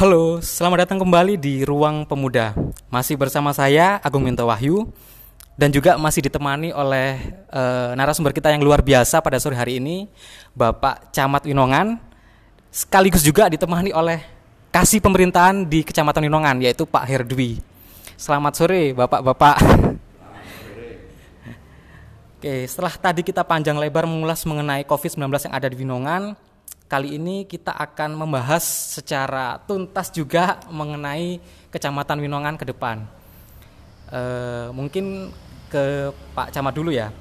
Halo, selamat datang kembali di Ruang Pemuda. Masih bersama saya Agung Minto Wahyu dan juga masih ditemani oleh uh, narasumber kita yang luar biasa pada sore hari ini, Bapak Camat Winongan, sekaligus juga ditemani oleh kasih pemerintahan di Kecamatan Winongan yaitu Pak Herdwi. Selamat sore, Bapak-bapak. Oke, setelah tadi kita panjang lebar mengulas mengenai COVID-19 yang ada di Winongan, Kali ini kita akan membahas secara tuntas juga mengenai Kecamatan Winongan ke depan. E, mungkin ke Pak Camat dulu ya.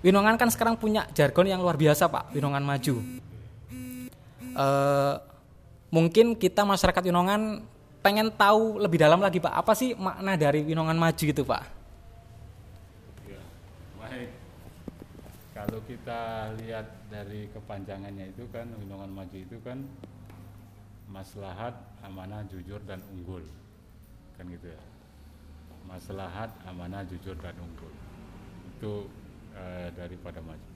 Winongan kan sekarang punya jargon yang luar biasa Pak, Winongan maju. E, mungkin kita masyarakat Winongan pengen tahu lebih dalam lagi Pak, apa sih makna dari Winongan maju itu Pak? Ya, baik. Kalau kita lihat dari kepanjangannya itu kan Winongan Maju itu kan maslahat, amanah, jujur dan unggul. Kan gitu ya. Maslahat, amanah, jujur dan unggul. Itu e, daripada maju.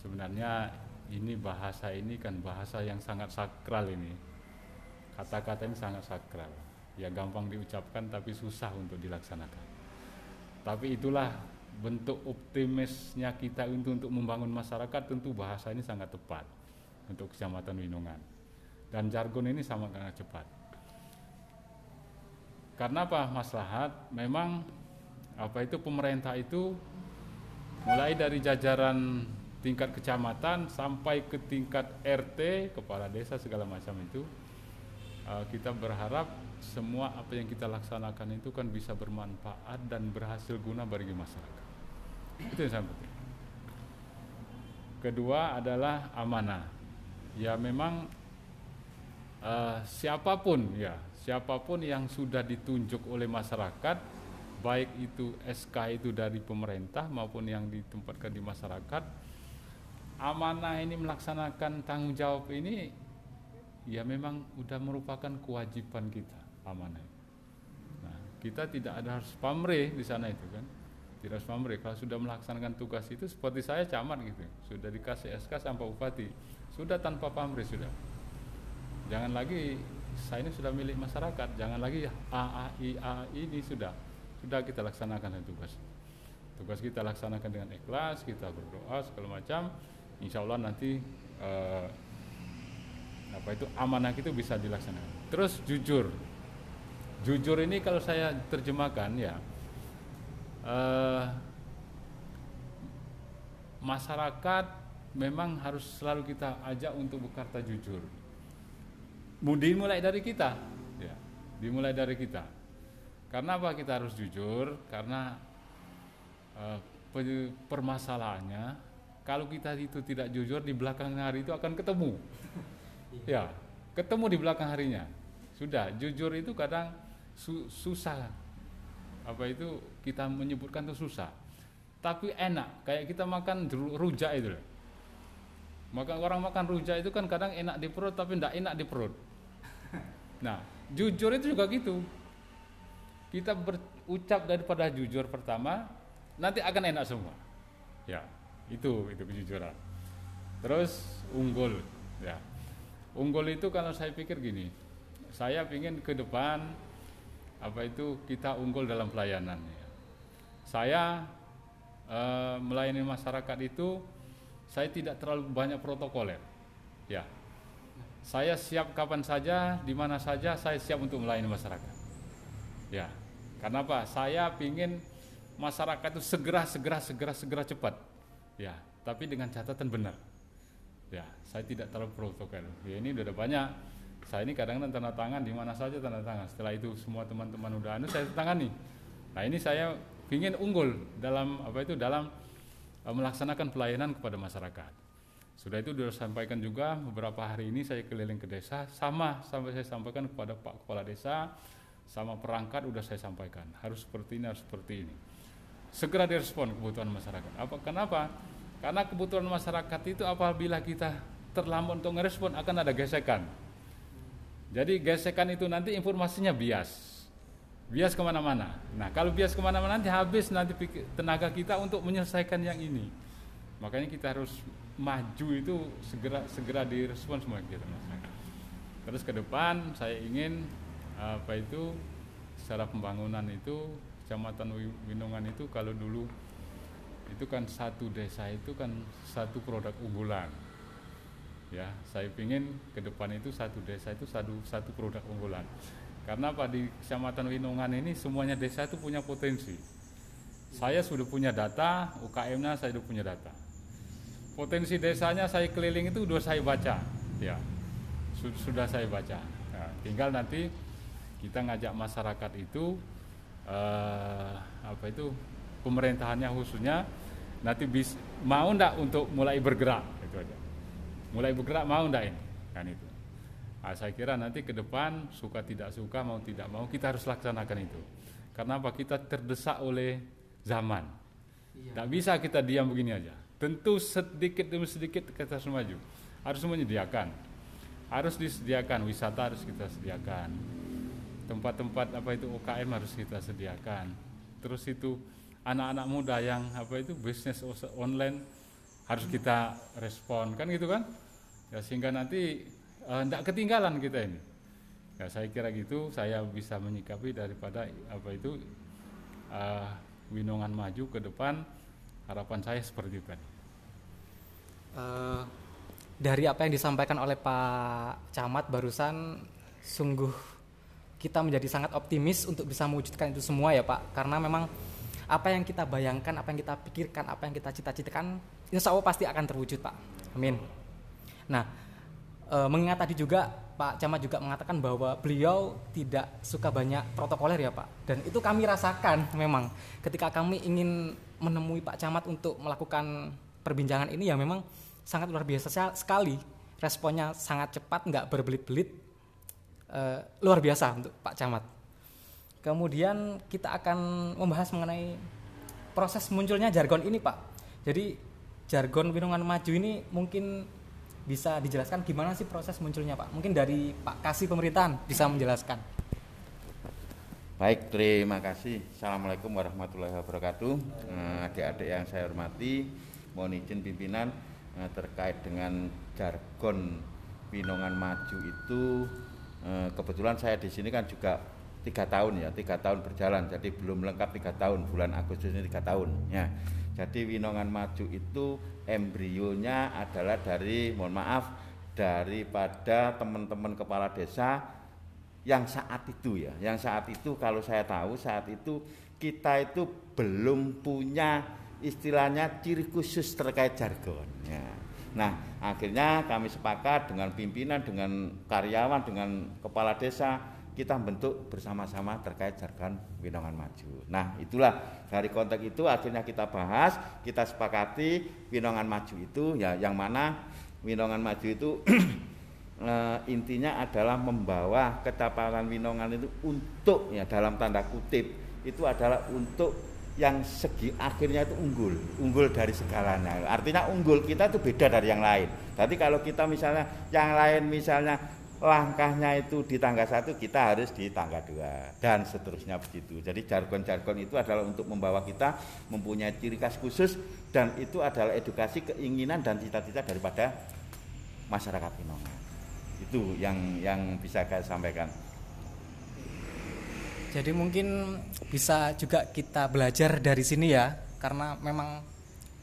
Sebenarnya ini bahasa ini kan bahasa yang sangat sakral ini. Kata-kata ini sangat sakral. Ya gampang diucapkan tapi susah untuk dilaksanakan. Tapi itulah bentuk optimisnya kita untuk untuk membangun masyarakat tentu bahasa ini sangat tepat untuk kecamatan Winongan. Dan jargon ini sangat cepat. Karena apa maslahat memang apa itu pemerintah itu mulai dari jajaran tingkat kecamatan sampai ke tingkat RT kepala desa segala macam itu eh, kita berharap semua apa yang kita laksanakan itu kan bisa bermanfaat dan berhasil guna bagi masyarakat itu yang sangat penting. Kedua adalah amanah. Ya memang uh, siapa pun ya, siapa pun yang sudah ditunjuk oleh masyarakat, baik itu SK itu dari pemerintah maupun yang ditempatkan di masyarakat, amanah ini melaksanakan tanggung jawab ini ya memang sudah merupakan kewajiban kita amanah. Nah, kita tidak ada harus pamrih di sana itu kan? Tidak harus pamrih. Kalau sudah melaksanakan tugas itu seperti saya camat gitu. Sudah dikasih SK sampai bupati. Sudah tanpa pamrih sudah. Jangan lagi saya ini sudah milik masyarakat. Jangan lagi A A I A ini sudah. Sudah kita laksanakan tugas. Tugas kita laksanakan dengan ikhlas kita berdoa segala macam. Insya Allah nanti eh, apa itu amanah itu bisa dilaksanakan. Terus jujur jujur ini kalau saya terjemahkan ya eh, masyarakat memang harus selalu kita ajak untuk berkata jujur. Dimulai dari kita, ya, dimulai dari kita. Karena apa kita harus jujur? Karena eh, permasalahannya kalau kita itu tidak jujur di belakang hari itu akan ketemu. Ya, ketemu di belakang harinya. Sudah, jujur itu kadang su susah. Apa itu kita menyebutkan itu susah. Tapi enak kayak kita makan rujak itu loh. Maka orang makan rujak itu kan kadang enak di perut tapi tidak enak di perut. Nah jujur itu juga gitu. Kita berucap daripada jujur pertama nanti akan enak semua. Ya itu itu kejujuran. Terus unggul ya. Unggul itu kalau saya pikir gini saya ingin ke depan apa itu kita unggul dalam pelayanan. Saya e, melayani masyarakat itu saya tidak terlalu banyak protokoler. Ya. Saya siap kapan saja, di mana saja saya siap untuk melayani masyarakat. Ya. Karena apa? Saya ingin masyarakat itu segera segera segera segera cepat. Ya, tapi dengan catatan benar. Ya, saya tidak terlalu protokoler. Ya, ini sudah banyak saya ini kadang-kadang tanda tangan di mana saja tanda tangan. Setelah itu semua teman-teman udah anu saya tangani. Nah ini saya ingin unggul dalam apa itu dalam uh, melaksanakan pelayanan kepada masyarakat. Sudah itu sudah sampaikan juga beberapa hari ini saya keliling ke desa sama sampai saya sampaikan kepada Pak Kepala Desa sama perangkat sudah saya sampaikan. Harus seperti ini harus seperti ini. Segera direspon kebutuhan masyarakat. Apa kenapa? Karena kebutuhan masyarakat itu apabila kita terlambat untuk merespon akan ada gesekan jadi gesekan itu nanti informasinya bias. Bias ke mana-mana. Nah kalau bias ke mana-mana nanti habis nanti tenaga kita untuk menyelesaikan yang ini. Makanya kita harus maju itu segera segera direspon semua kita. Terus ke depan saya ingin apa itu secara pembangunan itu Kecamatan Winongan itu kalau dulu itu kan satu desa itu kan satu produk unggulan ya saya ingin ke depan itu satu desa itu satu satu produk unggulan. Karena apa? Di kecamatan Winongan ini semuanya desa itu punya potensi. Saya sudah punya data UKM-nya saya sudah punya data. Potensi desanya saya keliling itu sudah saya baca. Ya sudah saya baca. Nah, tinggal nanti kita ngajak masyarakat itu uh, apa itu pemerintahannya khususnya nanti bis, mau ndak untuk mulai bergerak mulai bergerak mau ndak ini? Kan itu. Nah, saya kira nanti ke depan suka tidak suka mau tidak mau kita harus laksanakan itu. Karena apa? Kita terdesak oleh zaman. Iya. tidak bisa kita diam begini aja. Tentu sedikit demi sedikit kita harus maju. Harus menyediakan. Harus disediakan wisata harus kita sediakan. Tempat-tempat apa itu UKM harus kita sediakan. Terus itu anak-anak muda yang apa itu bisnis online harus kita respon. Kan gitu kan ya sehingga nanti tidak uh, ketinggalan kita ini. Ya saya kira gitu. Saya bisa menyikapi daripada apa itu uh, winongan maju ke depan. Harapan saya seperti itu uh, dari apa yang disampaikan oleh Pak Camat barusan sungguh kita menjadi sangat optimis untuk bisa mewujudkan itu semua ya Pak. Karena memang apa yang kita bayangkan apa yang kita pikirkan apa yang kita cita-citakan insya Allah pasti akan terwujud Pak. Amin nah e, mengingat tadi juga Pak Camat juga mengatakan bahwa beliau tidak suka banyak protokoler ya Pak dan itu kami rasakan memang ketika kami ingin menemui Pak Camat untuk melakukan perbincangan ini ya memang sangat luar biasa sekali responnya sangat cepat nggak berbelit-belit uh, luar biasa untuk Pak Camat. Kemudian kita akan membahas mengenai proses munculnya jargon ini Pak. Jadi jargon Winongan Maju ini mungkin bisa dijelaskan gimana sih proses munculnya Pak? Mungkin dari Pak Kasih Pemerintahan bisa menjelaskan. Baik, terima kasih. Assalamualaikum warahmatullahi wabarakatuh. Eh, adik-adik yang saya hormati, mohon izin pimpinan eh, terkait dengan jargon Winongan Maju itu Eh, kebetulan saya di sini kan juga tiga tahun ya tiga tahun berjalan jadi belum lengkap tiga tahun bulan Agustus ini tiga tahun ya jadi Winongan Maju itu embrionya adalah dari mohon maaf daripada teman-teman kepala desa yang saat itu ya. Yang saat itu kalau saya tahu saat itu kita itu belum punya istilahnya ciri khusus terkait jargon ya. Nah, akhirnya kami sepakat dengan pimpinan, dengan karyawan, dengan kepala desa, kita bentuk bersama-sama terkait jargon Winongan Maju. Nah, itulah dari konteks itu akhirnya kita bahas, kita sepakati Winongan Maju itu ya yang mana Winongan Maju itu e, intinya adalah membawa kecaparan Winongan itu untuk ya dalam tanda kutip itu adalah untuk yang segi akhirnya itu unggul, unggul dari segalanya. Artinya unggul kita itu beda dari yang lain. Jadi kalau kita misalnya yang lain misalnya langkahnya itu di tangga satu kita harus di tangga dua dan seterusnya begitu. Jadi jargon-jargon itu adalah untuk membawa kita mempunyai ciri khas khusus dan itu adalah edukasi keinginan dan cita-cita daripada masyarakat Pinongan. Itu yang yang bisa saya sampaikan. Jadi mungkin bisa juga kita belajar dari sini ya, karena memang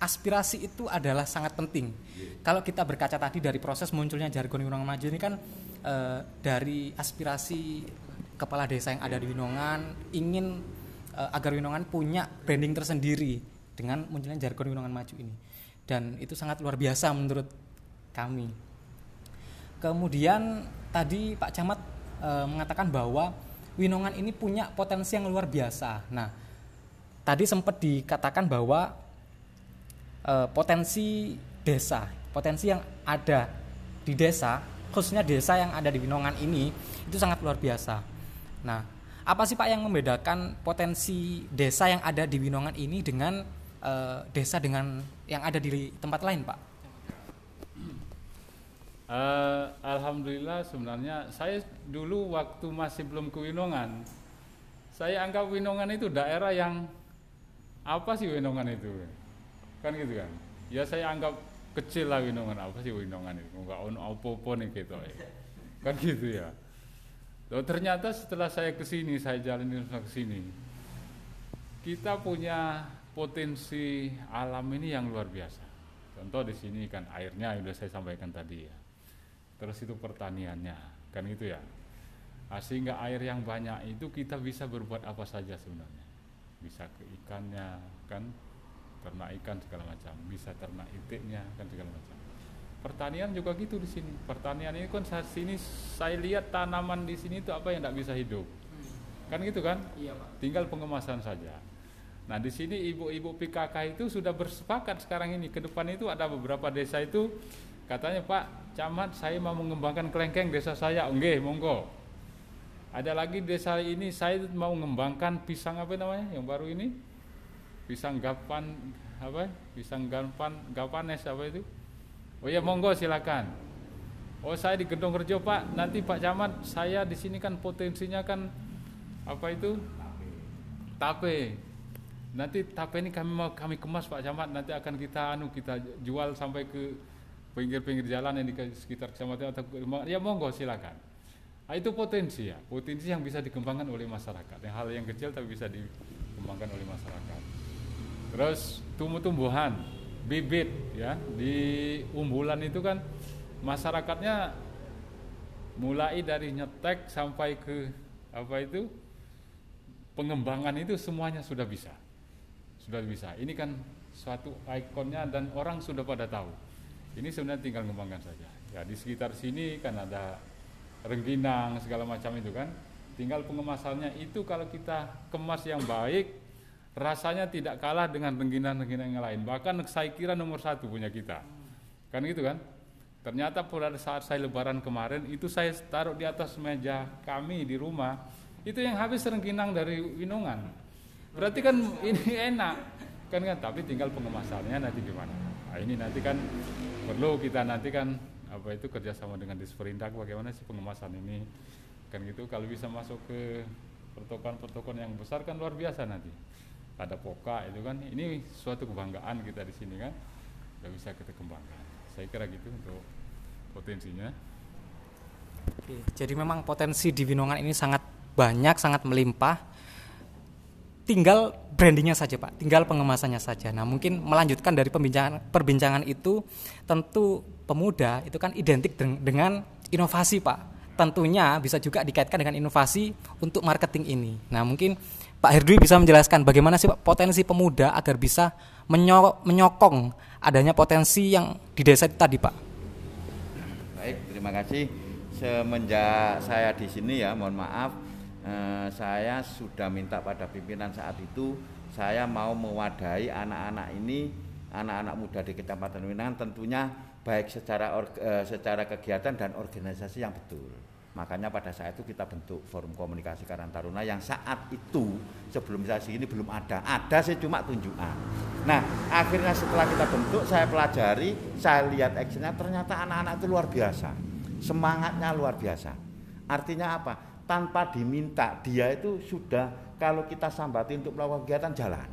aspirasi itu adalah sangat penting. Kalau kita berkaca tadi dari proses munculnya jargon Winongan Maju ini kan e, dari aspirasi kepala desa yang ada di Winongan ingin e, agar Winongan punya branding tersendiri dengan munculnya jargon Winongan Maju ini. Dan itu sangat luar biasa menurut kami. Kemudian tadi Pak Camat e, mengatakan bahwa Winongan ini punya potensi yang luar biasa. Nah, tadi sempat dikatakan bahwa e, potensi desa, potensi yang ada di desa, khususnya desa yang ada di Winongan ini itu sangat luar biasa. Nah, apa sih Pak yang membedakan potensi desa yang ada di Winongan ini dengan e, desa dengan yang ada di tempat lain, Pak? Uh, Alhamdulillah sebenarnya saya dulu waktu masih belum ke Winongan, saya anggap Winongan itu daerah yang apa sih Winongan itu, kan gitu kan? Ya saya anggap kecil lah Winongan. Apa sih Winongan itu, enggak on apa-apa nih gitu. Ya. kan gitu ya. Loh, ternyata setelah saya ke sini saya jalan ke sini kita punya potensi alam ini yang luar biasa. Contoh di sini kan airnya sudah saya sampaikan tadi ya. Terus itu pertaniannya kan gitu ya. Nah, sehingga air yang banyak itu kita bisa berbuat apa saja sebenarnya. Bisa ke ikannya kan ternak ikan segala macam bisa ternak itiknya kan segala macam. Pertanian juga gitu di sini. Pertanian ini kan saat sini saya lihat tanaman di sini itu apa yang tidak bisa hidup. Kan gitu kan? Iya pak. Tinggal pengemasan saja. Nah di sini ibu-ibu PKK itu sudah bersepakat sekarang ini. Ke depan itu ada beberapa desa itu katanya Pak Camat saya mau mengembangkan kelengkeng desa saya. Enggak monggo. Ada lagi desa ini saya mau mengembangkan pisang apa namanya yang baru ini pisang gapan apa pisang gapan gapanes apa itu Oh ya monggo silakan. Oh saya di Gedung Rejo Pak, nanti Pak Camat saya di sini kan potensinya kan apa itu tape. Nanti tape ini kami mau kami kemas Pak Camat, nanti akan kita anu kita jual sampai ke pinggir-pinggir jalan yang di sekitar kecamatan atau ya monggo silakan. Nah, itu potensi ya, potensi yang bisa dikembangkan oleh masyarakat. Yang hal yang kecil tapi bisa dikembangkan oleh masyarakat. Terus tumbuh-tumbuhan, bibit ya. Di umbulan itu kan masyarakatnya mulai dari nyetek sampai ke apa itu pengembangan itu semuanya sudah bisa. Sudah bisa. Ini kan suatu ikonnya dan orang sudah pada tahu. Ini sebenarnya tinggal mengembangkan saja. Ya di sekitar sini kan ada rengginang segala macam itu kan. Tinggal pengemasannya. Itu kalau kita kemas yang baik rasanya tidak kalah dengan rengginang-rengginang yang lain. Bahkan saya kira nomor satu punya kita. Kan gitu kan? Ternyata pada saat saya lebaran kemarin itu saya taruh di atas meja kami di rumah itu yang habis rengginang dari Winongan. Berarti kan ini enak kan kan tapi tinggal pengemasannya nanti gimana. Nah, ini nanti kan perlu kita nanti kan apa itu kerjasama dengan Disperindak bagaimana sih pengemasan ini kan gitu kalau bisa masuk ke pertokohan-pertokohan yang besar kan luar biasa nanti ada poka itu kan ini suatu kebanggaan kita di sini kan. Sudah bisa kita kembangkan. Saya kira gitu untuk potensinya. Oke, jadi memang potensi di Winongan ini sangat banyak sangat melimpah. Tinggal brandingnya saja pak. Tinggal pengemasannya saja. Nah mungkin melanjutkan dari perbincangan perbincangan itu tentu pemuda itu kan identik dengan inovasi pak. Tentunya bisa juga dikaitkan dengan inovasi untuk marketing ini. Nah mungkin Pak Herdwi bisa menjelaskan bagaimana sih Pak potensi pemuda agar bisa menyokong adanya potensi yang di desa tadi Pak. Baik, terima kasih. Semenjak saya di sini ya, mohon maaf, eh, saya sudah minta pada pimpinan saat itu saya mau mewadahi anak-anak ini, anak-anak muda di Kecamatan Winangan tentunya baik secara eh, secara kegiatan dan organisasi yang betul Makanya pada saat itu kita bentuk forum komunikasi Karang Taruna yang saat itu sebelum saya sini belum ada. Ada sih cuma tunjukan. Nah akhirnya setelah kita bentuk saya pelajari, saya lihat actionnya ternyata anak-anak itu luar biasa. Semangatnya luar biasa. Artinya apa? Tanpa diminta dia itu sudah kalau kita sambati untuk melakukan kegiatan jalan.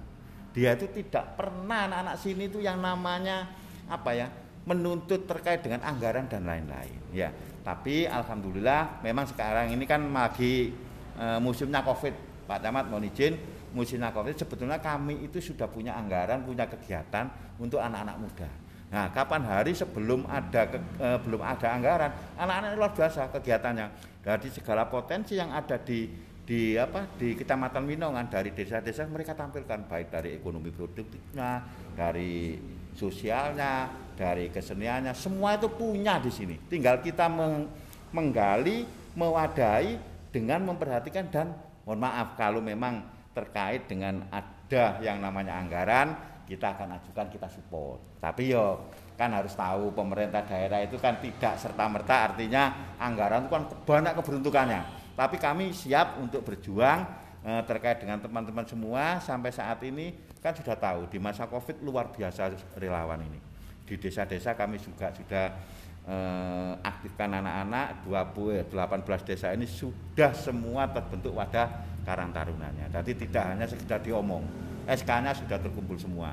Dia itu tidak pernah anak-anak sini itu yang namanya apa ya menuntut terkait dengan anggaran dan lain-lain. Ya, tapi alhamdulillah memang sekarang ini kan lagi e, musimnya Covid, Pak Camat mohon izin musimnya Covid sebetulnya kami itu sudah punya anggaran, punya kegiatan untuk anak-anak muda. Nah, kapan hari sebelum ada ke, e, belum ada anggaran, anak-anak luar biasa kegiatannya. Dari segala potensi yang ada di di apa di Kecamatan Winongan dari desa-desa mereka tampilkan baik dari ekonomi produktifnya, dari sosialnya, dari keseniannya, semua itu punya di sini. Tinggal kita menggali, mewadahi dengan memperhatikan dan mohon maaf kalau memang terkait dengan ada yang namanya anggaran, kita akan ajukan kita support. Tapi yo kan harus tahu pemerintah daerah itu kan tidak serta merta artinya anggaran itu kan banyak keberuntukannya. Tapi kami siap untuk berjuang eh, terkait dengan teman-teman semua sampai saat ini kan sudah tahu di masa covid luar biasa relawan ini di desa-desa kami juga sudah eh, aktifkan anak-anak 20 18 desa ini sudah semua terbentuk wadah Karang Tarunanya. Jadi tidak hanya sekedar diomong, SK-nya sudah terkumpul semua.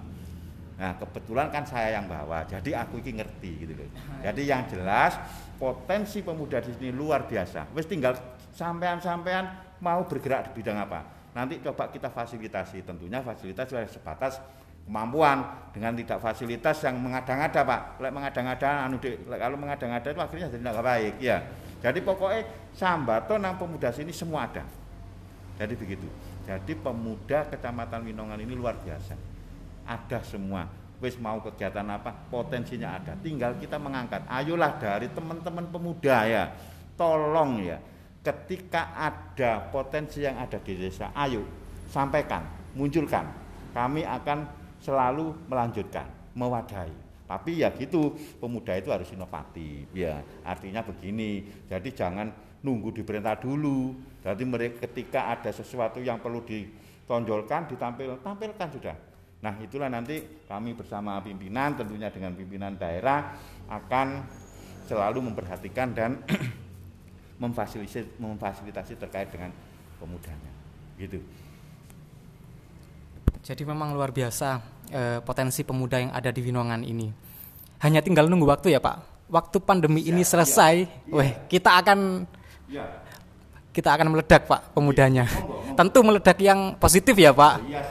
Nah kebetulan kan saya yang bawa, jadi aku ini ngerti gitu loh. Jadi yang jelas potensi pemuda di sini luar biasa. Wes tinggal sampean-sampean mau bergerak di bidang apa. Nanti coba kita fasilitasi, tentunya fasilitas sudah sebatas kemampuan. Dengan tidak fasilitas yang mengada-ngada pak. Lek mengada-ngada anu kalau mengada-ngada itu akhirnya jadi tidak baik ya jadi pokoknya sambato nang pemuda sini semua ada. Jadi begitu. Jadi pemuda kecamatan Winongan ini luar biasa. Ada semua. Wis mau kegiatan apa potensinya ada. Tinggal kita mengangkat. Ayolah dari teman-teman pemuda ya. Tolong ya ketika ada potensi yang ada di desa ayo sampaikan munculkan kami akan selalu melanjutkan, mewadahi. Tapi ya gitu, pemuda itu harus inovatif. Ya, artinya begini. Jadi jangan nunggu diperintah dulu. Jadi mereka ketika ada sesuatu yang perlu ditonjolkan, ditampil, tampilkan sudah. Nah, itulah nanti kami bersama pimpinan tentunya dengan pimpinan daerah akan selalu memperhatikan dan memfasilitasi, memfasilitasi terkait dengan pemudanya. Gitu. Jadi memang luar biasa eh, potensi pemuda yang ada di Winongan ini. Hanya tinggal nunggu waktu ya Pak. Waktu pandemi ya, ini iya. selesai, ya, weh kita akan ya. kita akan meledak Pak pemudanya. Ya, Tentu meledak yang positif ya Pak. Sih, yang,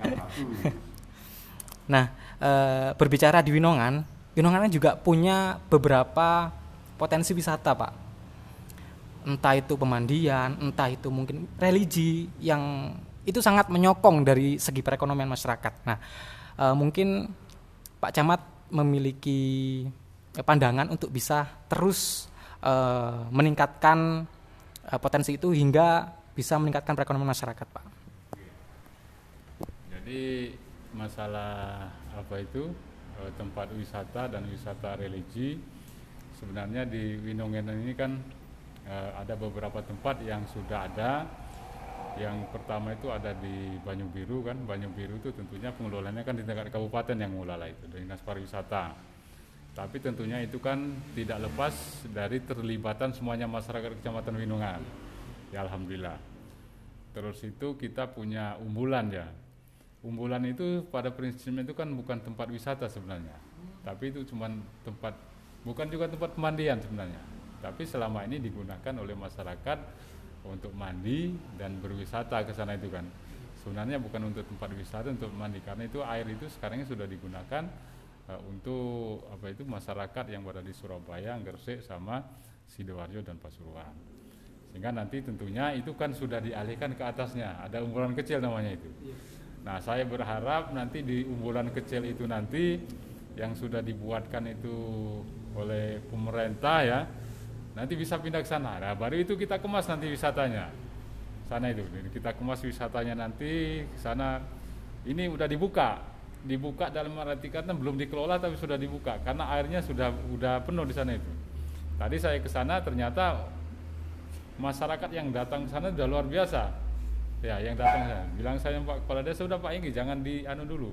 yang nah eh, berbicara di Winongan, Winongan juga punya beberapa potensi wisata Pak. Entah itu pemandian, entah itu mungkin religi yang itu sangat menyokong dari segi perekonomian masyarakat. Nah, e, mungkin Pak Camat memiliki pandangan untuk bisa terus e, meningkatkan e, potensi itu hingga bisa meningkatkan perekonomian masyarakat, Pak. Jadi masalah apa itu tempat wisata dan wisata religi sebenarnya di Winongan ini kan ada beberapa tempat yang sudah ada yang pertama itu ada di Banyu Biru kan, Banyu Biru itu tentunya pengelolanya kan di tingkat kabupaten yang mengelola itu, dinas pariwisata. Tapi tentunya itu kan tidak lepas dari terlibatan semuanya masyarakat Kecamatan Winungan. Ya alhamdulillah. Terus itu kita punya umbulan ya. Umbulan itu pada prinsipnya itu kan bukan tempat wisata sebenarnya. Tapi itu cuma tempat bukan juga tempat pemandian sebenarnya. Tapi selama ini digunakan oleh masyarakat untuk mandi dan berwisata ke sana itu kan. Sebenarnya bukan untuk tempat wisata untuk mandi. Karena itu air itu sekarang sudah digunakan uh, untuk apa itu masyarakat yang berada di Surabaya, Gresik sama Sidoarjo dan Pasuruan. Sehingga nanti tentunya itu kan sudah dialihkan ke atasnya. Ada umbulan kecil namanya itu. Iya. nah saya berharap nanti di umbulan kecil itu nanti yang sudah dibuatkan itu oleh pemerintah ya nanti bisa pindah ke sana. Nah, baru itu kita kemas nanti wisatanya. Sana itu, kita kemas wisatanya nanti ke sana. Ini udah dibuka, dibuka dalam arti kata belum dikelola tapi sudah dibuka karena airnya sudah udah penuh di sana itu. Tadi saya ke sana ternyata masyarakat yang datang ke sana sudah luar biasa. Ya, yang datang sana bilang saya Pak Kepala Desa sudah Pak ini jangan di anu dulu.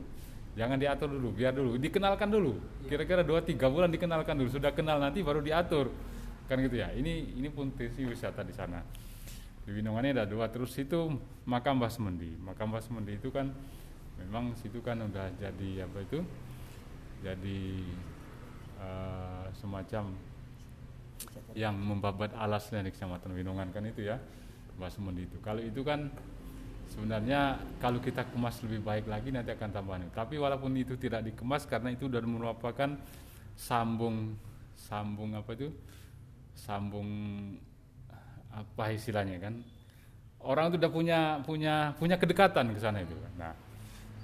Jangan diatur dulu, biar dulu, dikenalkan dulu. Kira-kira 2 3 bulan dikenalkan dulu, sudah kenal nanti baru diatur kan gitu ya. Ini ini pun potensi wisata di sana. Di Winongan ada dua. Terus itu makam Mbah Semendi makam Mbah Semendi itu kan memang situ kan udah jadi apa itu? Jadi uh, semacam yang membabat alas dari kecamatan Winongan kan itu ya Mbah Semendi itu. Kalau itu kan sebenarnya kalau kita kemas lebih baik lagi nanti akan tambah tapi walaupun itu tidak dikemas karena itu sudah merupakan sambung sambung apa itu sambung apa istilahnya kan? Orang itu udah punya punya punya kedekatan ke sana itu. Nah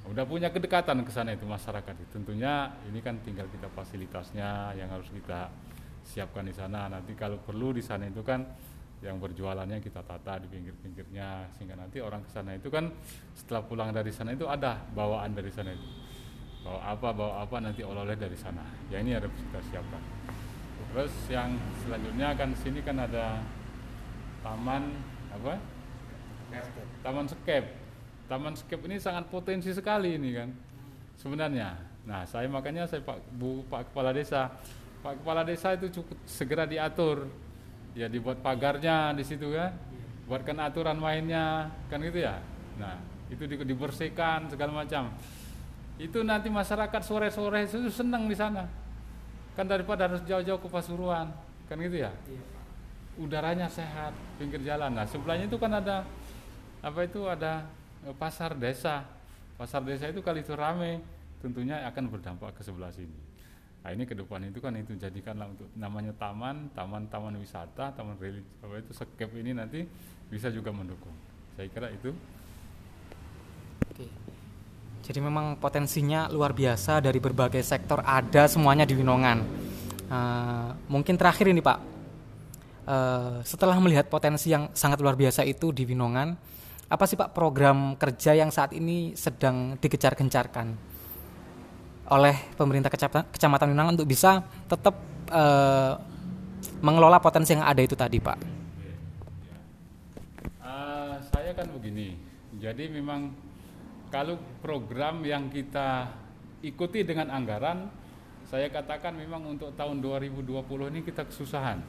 udah punya kedekatan ke sana itu masyarakat itu. Tentunya ini kan tinggal kita fasilitasnya yang harus kita siapkan di sana. Nanti kalau perlu di sana itu kan yang berjualannya kita tata di pinggir-pinggirnya sehingga nanti orang ke sana itu kan setelah pulang dari sana itu ada bawaan dari sana itu. Bawa apa bawa apa nanti oleh-oleh dari sana. Ya ini harus kita siapkan terus yang selanjutnya kan sini kan ada taman apa? Taman skep taman skep ini sangat potensi sekali ini kan sebenarnya. Nah saya makanya saya pak bu pak kepala desa. Pak kepala desa itu cukup segera diatur. Ya dibuat pagarnya di situ ya buatkan aturan mainnya kan gitu ya? Nah itu dibersihkan segala macam. Itu nanti masyarakat sore-sore itu senang di sana kan daripada harus jauh-jauh ke Pasuruan kan gitu ya? Udaranya sehat pinggir jalan. Nah sebelahnya itu kan ada apa itu ada eh, pasar desa. Pasar desa itu kali itu rame tentunya akan berdampak ke sebelah sini. Nah ini ke depan itu kan itu jadikanlah untuk namanya taman taman taman wisata taman religi apa itu skep ini nanti bisa juga mendukung. Saya kira itu. Oke. Jadi memang potensinya luar biasa dari berbagai sektor ada semuanya di Winongan. Uh, mungkin terakhir ini Pak, uh, setelah melihat potensi yang sangat luar biasa itu di Winongan, apa sih Pak program kerja yang saat ini sedang dikejar-gencarkan oleh pemerintah kecamatan, Winongan untuk bisa tetap uh, mengelola potensi yang ada itu tadi Pak? Uh, saya kan begini, jadi memang kalau program yang kita ikuti dengan anggaran, saya katakan memang untuk tahun 2020 ini kita kesusahan.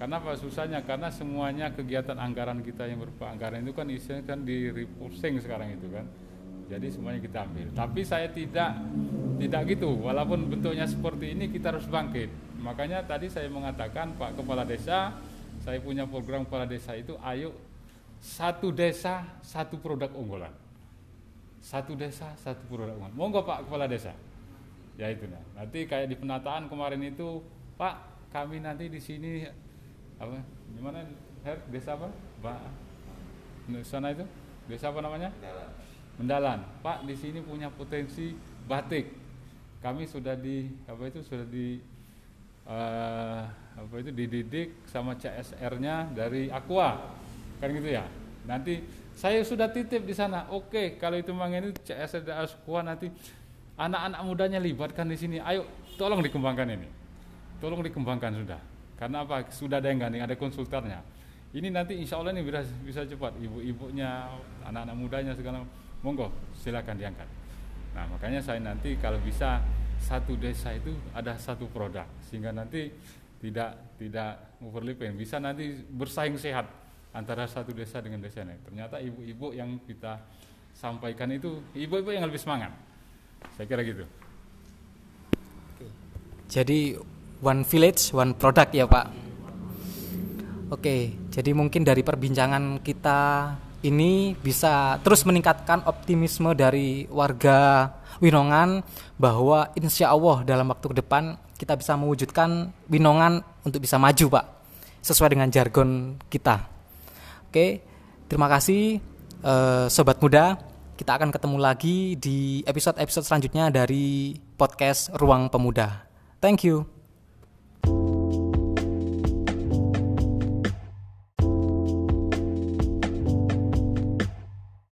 Karena apa susahnya? Karena semuanya kegiatan anggaran kita yang berupa anggaran itu kan isinya kan di repurposing sekarang itu kan. Jadi semuanya kita ambil. Tapi saya tidak tidak gitu. Walaupun bentuknya seperti ini kita harus bangkit. Makanya tadi saya mengatakan Pak Kepala Desa, saya punya program kepala desa itu ayo satu desa satu produk unggulan satu desa satu umat. Monggo Pak Kepala Desa. Ya itu nah. Nanti kayak di penataan kemarin itu, Pak, kami nanti di sini apa? Gimana? Her, desa apa? Pak sana itu? Desa apa namanya? Mendalan. Mendalan. Pak, di sini punya potensi batik. Kami sudah di apa itu sudah di uh, apa itu dididik sama CSR-nya dari Aqua. Kan gitu ya. Nanti saya sudah titip di sana. Oke, kalau itu memang ini CSD Askuan nanti anak-anak mudanya libatkan di sini. Ayo, tolong dikembangkan ini. Tolong dikembangkan sudah. Karena apa? Sudah ada yang gandeng, ada konsultannya. Ini nanti insya Allah ini bisa, bisa cepat. Ibu-ibunya, anak-anak mudanya segala monggo silakan diangkat. Nah makanya saya nanti kalau bisa satu desa itu ada satu produk sehingga nanti tidak tidak overlapping bisa nanti bersaing sehat antara satu desa dengan desa lain. Ternyata ibu-ibu yang kita sampaikan itu ibu-ibu yang lebih semangat. Saya kira gitu. Jadi one village, one product ya Pak. Oke, jadi mungkin dari perbincangan kita ini bisa terus meningkatkan optimisme dari warga Winongan bahwa insya Allah dalam waktu ke depan kita bisa mewujudkan Winongan untuk bisa maju Pak sesuai dengan jargon kita. Oke, terima kasih uh, sobat muda. Kita akan ketemu lagi di episode-episode selanjutnya dari podcast Ruang Pemuda. Thank you.